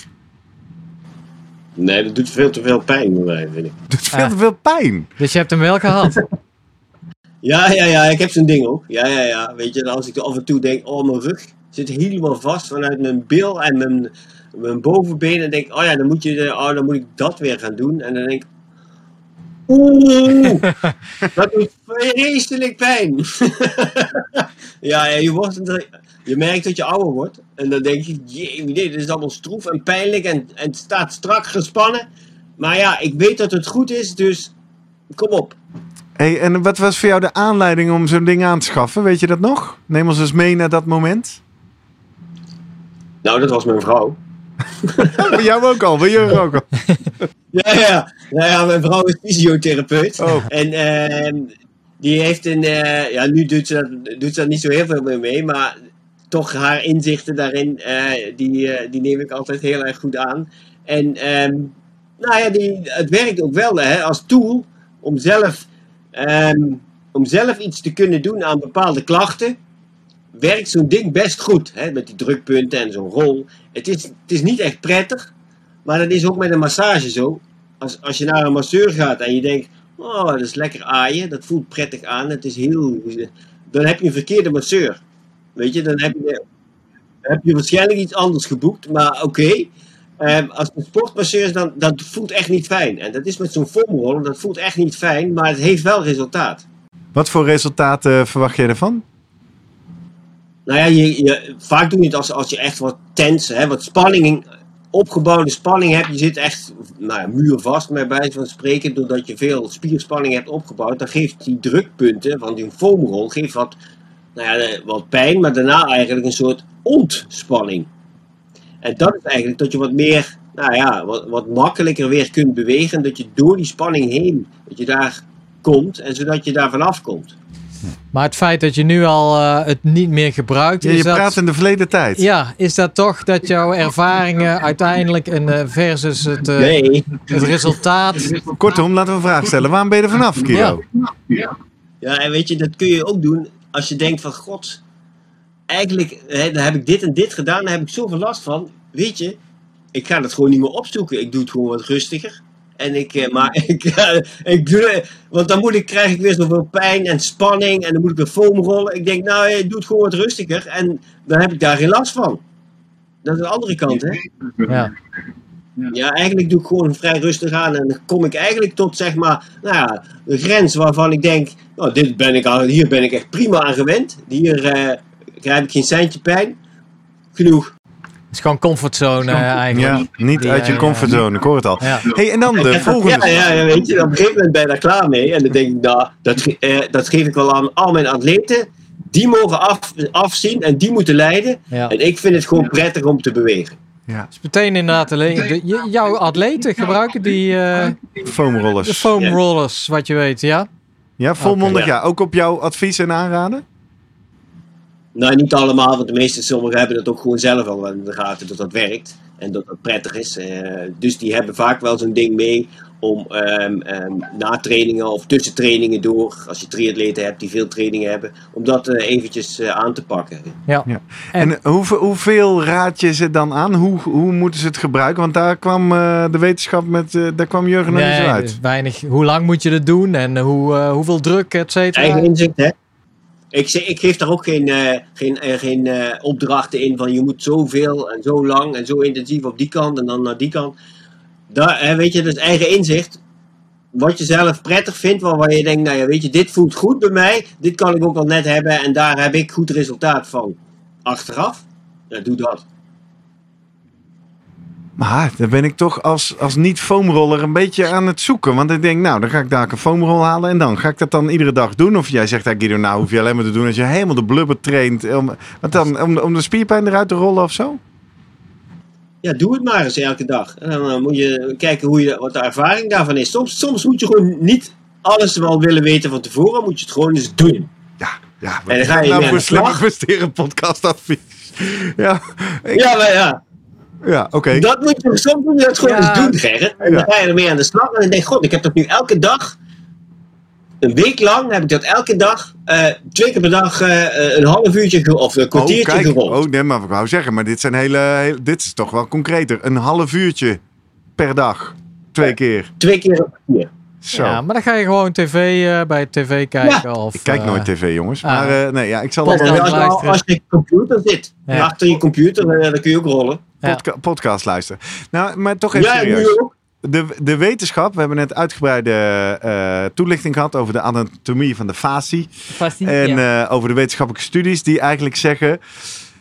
Nee, dat doet veel te veel pijn bij mij, vind ik. Doet veel Ah. te veel pijn. Dus je hebt hem wel gehad. Ja, ja, ja, ik heb zo'n ding ook. Ja, ja, ja. Weet je, als ik af en toe denk, oh, mijn rug zit helemaal vast vanuit mijn bil en mijn, mijn bovenbeen. En denk, oh ja, dan moet, je, oh, dan moet ik dat weer gaan doen. En dan denk ik, oeh, dat doet vreselijk pijn. ja, je, wordt, je merkt dat je ouder wordt. En dan denk je, jee, nee, dit is allemaal stroef en pijnlijk en, en het staat strak gespannen. Maar ja, ik weet dat het goed is, dus kom op. Hey, en wat was voor jou de aanleiding om zo'n ding aan te schaffen? Weet je dat nog? Neem ons eens mee naar dat moment. Nou, dat was mijn vrouw. Bij jou ook al, bij jullie ook al. Ja, ja. Nou ja, mijn vrouw is fysiotherapeut. Oh. En ehm, die heeft een... eh, ja, nu doet ze, dat, doet ze dat niet zo heel veel meer mee, maar toch haar inzichten daarin, eh, die, eh, die neem ik altijd heel erg goed aan. En ehm, nou ja, die, het werkt ook wel hè, als tool om zelf, ehm, om zelf iets te kunnen doen aan bepaalde klachten. Werkt zo'n ding best goed, hè, met die drukpunten en zo'n rol. Het is, het is niet echt prettig, maar dat is ook met een massage zo. Als, als je naar een masseur gaat en je denkt, oh, dat is lekker aaien, dat voelt prettig aan, het is heel... Dan heb je een verkeerde masseur. Weet je, dan heb je, heb je waarschijnlijk iets anders geboekt, maar oké. Ehm, als een sportmasseur is, dan dat voelt echt niet fijn. En dat is met zo'n foamroller, dat voelt echt niet fijn, maar het heeft wel resultaat. Wat voor resultaten verwacht je ervan? Nou ja, je, vaak doe je het als, als je echt wat tens, hè, wat spanning, opgebouwde spanning hebt. Je zit echt nou ja, muurvast, met wijze van spreken, doordat je veel spierspanning hebt opgebouwd. Dan geeft die drukpunten van die foamrol geeft wat, nou ja, eh, wat pijn, maar daarna eigenlijk een soort ontspanning. En dat is eigenlijk dat je wat meer, nou ja, wat, wat makkelijker weer kunt bewegen. Dat je door die spanning heen, dat je daar komt en zodat je daar vanaf komt. Maar het feit dat je nu al eh, het niet meer gebruikt, Ja, is je dat... praat in de verleden tijd. Ja, is dat toch dat jouw ervaringen uiteindelijk een, eh, versus het, eh, Nee. het resultaat. Kortom, laten we een vraag stellen. Waarom ben je er vanaf, Guido? Ja, en weet je, dat kun je ook doen als je denkt van god, eigenlijk hè, dan heb ik dit en dit gedaan, daar heb ik zoveel last van. Weet je, ik ga het gewoon niet meer opzoeken. Ik doe het gewoon wat rustiger. En ik, eh, maar ik, eh, ik doe want dan moet ik, krijg ik weer zoveel pijn en spanning en dan moet ik weer foam rollen. Ik denk, nou, ik doe het gewoon wat rustiger en dan heb ik daar geen last van. Dat is de andere kant, hè? Ja. Ja, eigenlijk doe ik gewoon vrij rustig aan en dan kom ik eigenlijk tot zeg maar, nou ja, de grens waarvan ik denk, nou, dit ben ik al, hier ben ik echt prima aan gewend. Hier eh, heb ik geen centje pijn. Genoeg. Het is gewoon comfortzone eh, eigenlijk. Ja, niet Die, uit je comfortzone, ik hoor het al. Ja. hey, en dan de volgende. Ja, ja, ja, weet je, op een gegeven moment ben je daar klaar mee. En dan denk ik, nou, dat, eh, dat geef ik wel aan al mijn atleten. Die mogen af, afzien en die moeten leiden. Ja. En ik vind het gewoon prettig om te bewegen. Ja, Dus meteen inderdaad, alleen, de, jouw atleten gebruiken die eh, de foamrollers. foam Ja. rollers, wat je weet, ja? Ja, volmondig Oké. ja. Ook op jouw advies en aanraden? Nou, niet allemaal, want de meeste sommigen hebben dat ook gewoon zelf al in de gaten dat dat werkt. En dat dat prettig is. Eh, dus die hebben vaak wel zo'n ding mee om ehm, ehm, na trainingen of tussen trainingen door, als je triatleten hebt die veel trainingen hebben, om dat eh, eventjes eh, aan te pakken. Ja. Ja. En, hoeveel, hoeveel raad je ze dan aan? Hoe, hoe moeten ze het gebruiken? Want daar kwam eh, de wetenschap met, eh, daar kwam Jurgen nog niet zo Nee, uit. weinig. Hoe lang moet je het doen en hoe, eh, hoeveel druk, et cetera. Eigen inzicht, hè? Ik, ik geef daar ook geen, eh, geen, eh, geen eh, opdrachten in van je moet zoveel en zo lang en zo intensief op die kant en dan naar die kant. Daar, weet je, dat eigen inzicht. Wat je zelf prettig vindt, waarvan je denkt, nou ja, weet je, dit voelt goed bij mij, dit kan ik ook al net hebben en daar heb ik goed resultaat van. Achteraf, ja, doe dat. Maar dan ben ik toch als, als niet-foamroller een beetje aan het zoeken. Want ik denk, nou, dan ga ik daar een foamrol halen. En dan ga ik dat dan iedere dag doen. Of jij zegt, Guido, nou hoef je alleen maar te doen als je helemaal de blubber traint. Om, wat dan, om, om de spierpijn eruit te rollen of zo? Ja, doe het maar eens elke dag. En dan eh, moet je kijken hoe je, wat de ervaring daarvan is. Soms, soms moet je gewoon niet alles wel willen weten van tevoren, moet je het gewoon eens doen. Ja, ja. En dan ga je nou voor slimme presteren podcastadvies? Ja, ik- Ja, maar ja. Ja oké. Dat moet je, soms moet je dat gewoon Ja. eens doen, Gerrit. En dan ga je ermee aan de slag. En dan denk je, god, ik heb dat nu elke dag. Een week lang heb ik dat elke dag, eh, twee keer per dag, eh, een half uurtje of een Oh, kwartiertje kijk. gerold. Oh, nee, maar ik wou zeggen, maar dit zijn hele, hele- dit is toch wel concreter. Een half uurtje per dag. Twee keer. Twee keer een kwartier. Zo. Ja, maar dan ga je gewoon tv eh, bij tv kijken. Of, ik kijk eh, nooit tv, jongens. ah. Maar eh, nee, ja, ik zal Podcast wel als, je, luisteren. als je computer zit, Ja. achter je computer, eh, dan kun je ook rollen. Ja. podca- podcast luisteren. Nou, maar toch even serieus. nu ook. De, de wetenschap, we hebben net uitgebreide eh, toelichting gehad over de anatomie van de facie. Fascie- En ja. eh, over de wetenschappelijke studies die eigenlijk zeggen...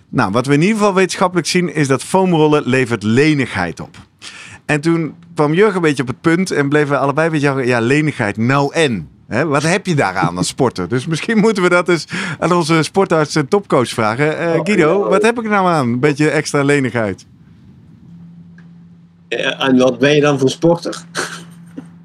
Nou, wat we in ieder geval wetenschappelijk zien is dat foamrollen levert lenigheid op. En toen kwam Jurgen een beetje op het punt en bleven we allebei een beetje... Ja, lenigheid, nou en? Hè, wat heb je daaraan als sporter? Dus misschien moeten we dat eens aan onze sportarts en topcoach vragen. Eh, Guido, wat heb ik er nou aan? Een beetje extra lenigheid. Eh, En wat ben je dan voor sporter?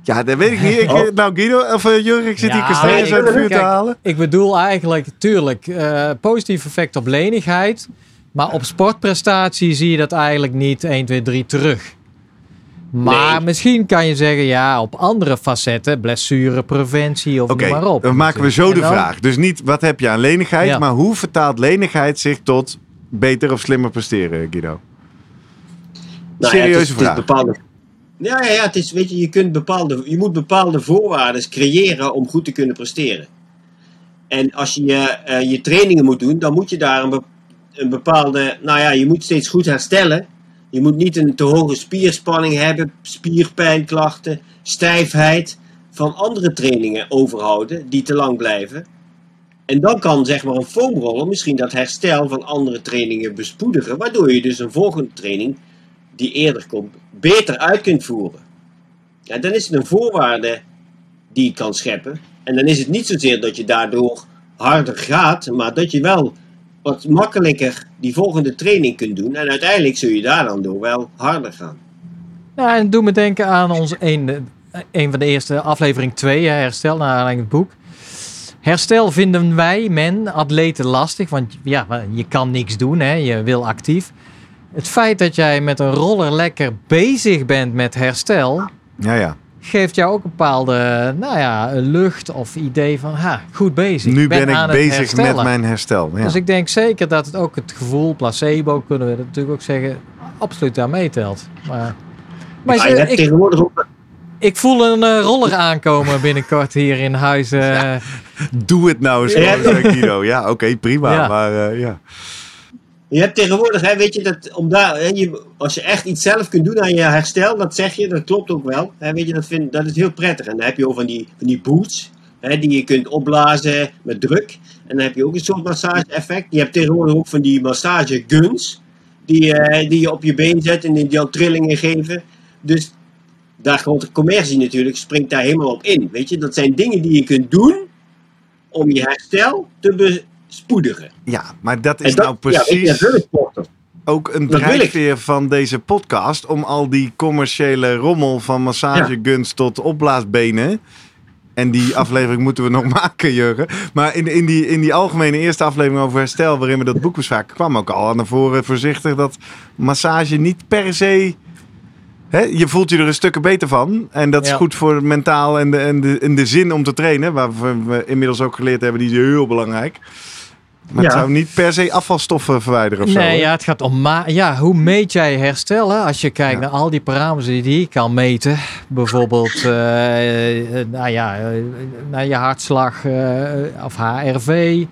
Ja, dat weet ik niet. Ik, Oh. eh, Nou, Guido, of Jurgen, ik zit hier kastanjes uit het vuur te halen. Ik bedoel eigenlijk, tuurlijk, eh, positief effect op lenigheid. Maar op sportprestatie zie je dat eigenlijk niet 1, 2, 3 terug. Maar Nee. misschien kan je zeggen, ja, op andere facetten, blessurepreventie of noem maar op. dan maken we zo de dan- vraag. Dus niet wat heb je aan lenigheid, Ja. maar hoe vertaalt lenigheid zich tot beter of slimmer presteren, Guido? Nou ja, Serieuze het is- het is vraag. bepaalde... Ja, ja, ja, het is, weet je, je, kunt bepaalde, je moet bepaalde voorwaarden creëren om goed te kunnen presteren. En als je eh, je trainingen moet doen, dan moet je daar een bepaalde... Nou ja, je moet steeds goed herstellen. Je moet niet een te hoge spierspanning hebben, spierpijnklachten, stijfheid van andere trainingen overhouden die te lang blijven. En dan kan zeg maar een foamroller misschien dat herstel van andere trainingen bespoedigen, waardoor je dus een volgende training die eerder komt, beter uit kunt voeren. Ja, dan is het een voorwaarde die je kan scheppen. En dan is het niet zozeer dat je daardoor harder gaat, maar dat je wel wat makkelijker die volgende training kunt doen. En uiteindelijk zul je daar dan door wel harder gaan. Ja, en doe me denken aan ons een, een van de eerste aflevering 2, herstel, naar aanleiding van het boek. Herstel vinden wij, men, atleten lastig, want ja, je kan niks doen, hè, je wil actief. Het feit dat jij met een roller lekker bezig bent met herstel, Ja, ja. Geeft jou ook een bepaalde, nou ja, lucht of idee van, ha, goed bezig. Nu ben ik bezig met mijn herstel. Ja. Dus ik denk zeker dat het ook het gevoel, placebo, kunnen we dat natuurlijk ook zeggen, absoluut daar meetelt. Maar, maar Ja, ik, tegenwoordig ook ik voel een eh, roller aankomen binnenkort hier in huis. eh. Doe het nou eens zei Guido. Ja, oké, prima. Ja. Maar eh, ja. Je hebt tegenwoordig, hè, weet je, dat om daar, hè, je, als je echt iets zelf kunt doen aan je herstel, dat zeg je, dat klopt ook wel. Hè, weet je, dat, vind, dat is heel prettig. En dan heb je ook van die, van die boots, hè, die je kunt opblazen met druk. En dan heb je ook een soort massage-effect. Je hebt tegenwoordig ook van die massage-guns, die, eh, die je op je been zet en die dan trillingen geven. Dus daar komt de commercie natuurlijk, springt daar helemaal op in. Weet je, dat zijn dingen die je kunt doen om je herstel te bespoedigen. ja, maar dat is dat, nou ja, precies sporten. ook een dat drijfveer van deze podcast. Om al die commerciële rommel van massageguns tot opblaasbenen En die aflevering moeten we nog maken, Jurgen. Maar in, in, die, in die algemene eerste aflevering over herstel, waarin we dat boek bespraken, kwam ook al naar voren voorzichtig dat massage niet per se. Hè, je voelt je er een stukken beter van. En dat is Ja. goed voor het mentaal en de, en, de, en de zin om te trainen. Waarvan we inmiddels ook geleerd hebben, die is heel belangrijk. Maar het Ja. zou niet per se afvalstoffen verwijderen of zo. Nee, ja, het gaat om ma ja, hoe meet jij herstel? Hè? Als je kijkt Ja. naar al die parameters die je kan meten. Bijvoorbeeld eh, eh, nou ja, eh, naar je hartslag eh, of HRV.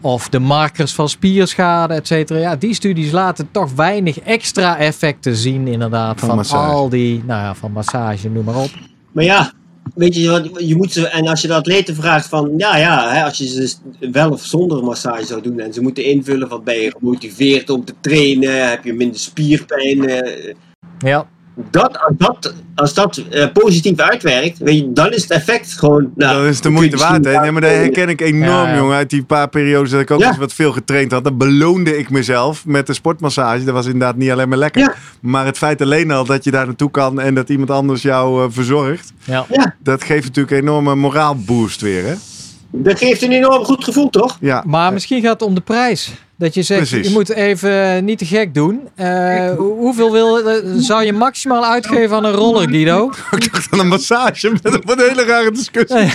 Of de markers van spierschade, et cetera. Ja, die studies laten toch weinig extra effecten zien inderdaad. Van Van, al die, nou ja, van massage, noem maar op. Maar ja, weet je je moet ze, en als je de atleten vraagt van, ja, ja, hè, als je ze wel of zonder massage zou doen en ze moeten invullen van, ben je gemotiveerd om te trainen, heb je minder spierpijn, eh, Ja, dat, als dat, als dat eh, positief uitwerkt, weet je, dan is het effect gewoon, nou, dat is de dan moeite waard. Hè? Nee, maar dat herken ik enorm, Ja, ja. jongen. Uit die paar periodes dat ik ook Ja. eens wat veel getraind had. Dan beloonde ik mezelf met de sportmassage. Dat was inderdaad niet alleen maar lekker. Ja. Maar het feit alleen al dat je daar naartoe kan en dat iemand anders jou eh, verzorgt. ja. Dat geeft natuurlijk een enorme moraalboost weer, hè? Dat geeft een enorm goed gevoel, toch? Ja. Maar misschien gaat het om de prijs. Dat je zegt, Precies. je moet hoe- niet te gek doen. Eh, hoe- hoeveel wil, eh, zou je maximaal uitgeven aan een roller, Guido? Ik dacht aan een massage met een, hele rare discussie.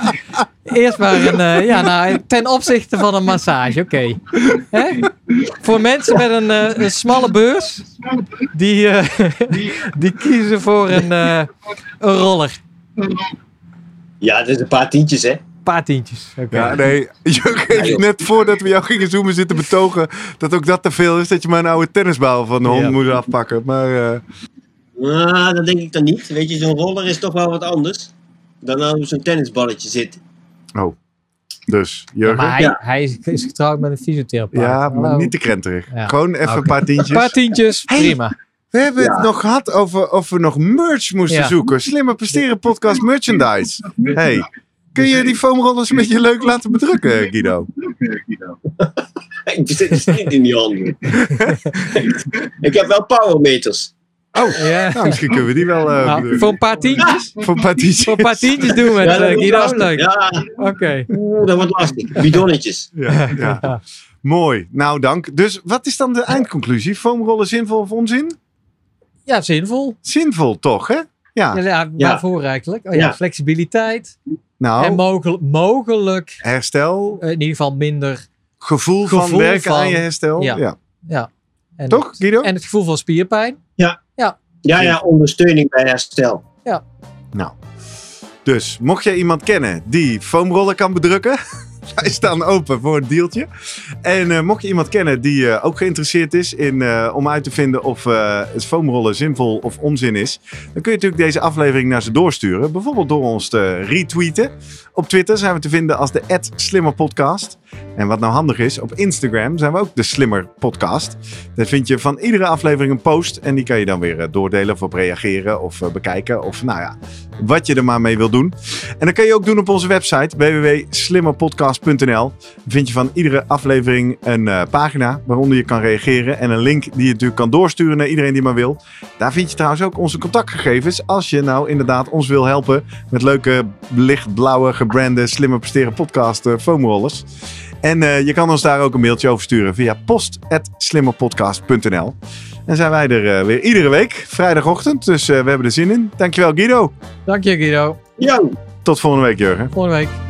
Eerst maar een, eh, ja, nou, ten opzichte van een massage, oké. Hè? Voor mensen met een, eh, een smalle beurs, die, eh, die kiezen voor een, eh, een roller. Ja, dat is een paar tientjes, hè. Een paar tientjes. Ja, nee. Joh. net voordat we jou gingen zoomen zitten betogen dat ook dat te veel is. Dat je maar een oude tennisbal van de hond Ja. moet afpakken. Maar eh, Nou, dat denk ik dan niet. Weet je, zo'n roller is toch wel wat anders dan als zo'n tennisballetje zit. dus, Ja, Jurgen. maar hij, Ja. hij is, is getrouwd met een fysiotherapeut. Ja, maar niet te krenterig. Ja. Gewoon even een paar tientjes. Een paar tientjes, Hey. prima. We hebben het nog gehad over of we nog merch moesten Ja. zoeken. Slimmer presteren podcast merchandise. Hey, kun je die foamrollers met je leuk laten bedrukken, Guido? Ik zit dus niet in die handen. ik heb wel powermeters. Oh, Ja. nou, misschien kunnen we die wel eh Nou, bedrukken. voor een paar tientjes? Voor een paar tientjes. Voor een paar tientjes doen we het, Ja, dat eh, wordt Guido. Leuk. Ja, Oké. oeh, dat wordt lastig. Bidonnetjes. Ja, ja. Mooi. Nou, dank. Dus wat is dan de eindconclusie? Foamrollen zinvol of onzin? Ja, zinvol. Zinvol toch, hè? Ja. Ja, ja, Ja. waarvoor eigenlijk? Oh, ja, Ja. flexibiliteit. En Nou, mogelijk, mogelijk herstel, eh, in ieder geval minder. gevoel, van werken van- aan je herstel. Ja. Ja. Ja. En Toch, het- Guido? En het gevoel van spierpijn. Ja, ja, ondersteuning bij herstel. Nou, dus mocht jij iemand kennen die foamrollen kan bedrukken, wij staan open voor een deeltje. En eh, mocht je iemand kennen die eh, ook geïnteresseerd is in, eh, om uit te vinden of het foamrollen zinvol of onzin is, dan kun je natuurlijk deze aflevering naar ze doorsturen. Bijvoorbeeld door ons te retweeten. Op Twitter zijn we te vinden als de @slimmerpodcast. En wat nou handig is, op Instagram zijn we ook de Slimmer Podcast. Daar vind je van iedere aflevering een post. En die kan je dan weer eh, doordelen of op reageren of eh, bekijken. Of nou ja, wat je er maar mee wil doen. En dat kan je ook doen op onze website www.slimmerpodcast.nl. Vind je van iedere aflevering een eh, pagina waaronder je kan reageren. En een link die je natuurlijk kan doorsturen naar iedereen die maar wil. Daar vind je trouwens ook onze contactgegevens. Als je nou inderdaad ons wil helpen met leuke lichtblauwe gebrande slimmer presteren podcast eh, foamrollers. En eh, je kan ons daar ook een mailtje over sturen via post.slimmerpodcast.nl. En zijn wij er eh, weer iedere week, vrijdagochtend. Dus eh, we hebben er zin in. Dankjewel Guido. Dank je, Guido. Yo! Tot volgende week Jurgen. Volgende week.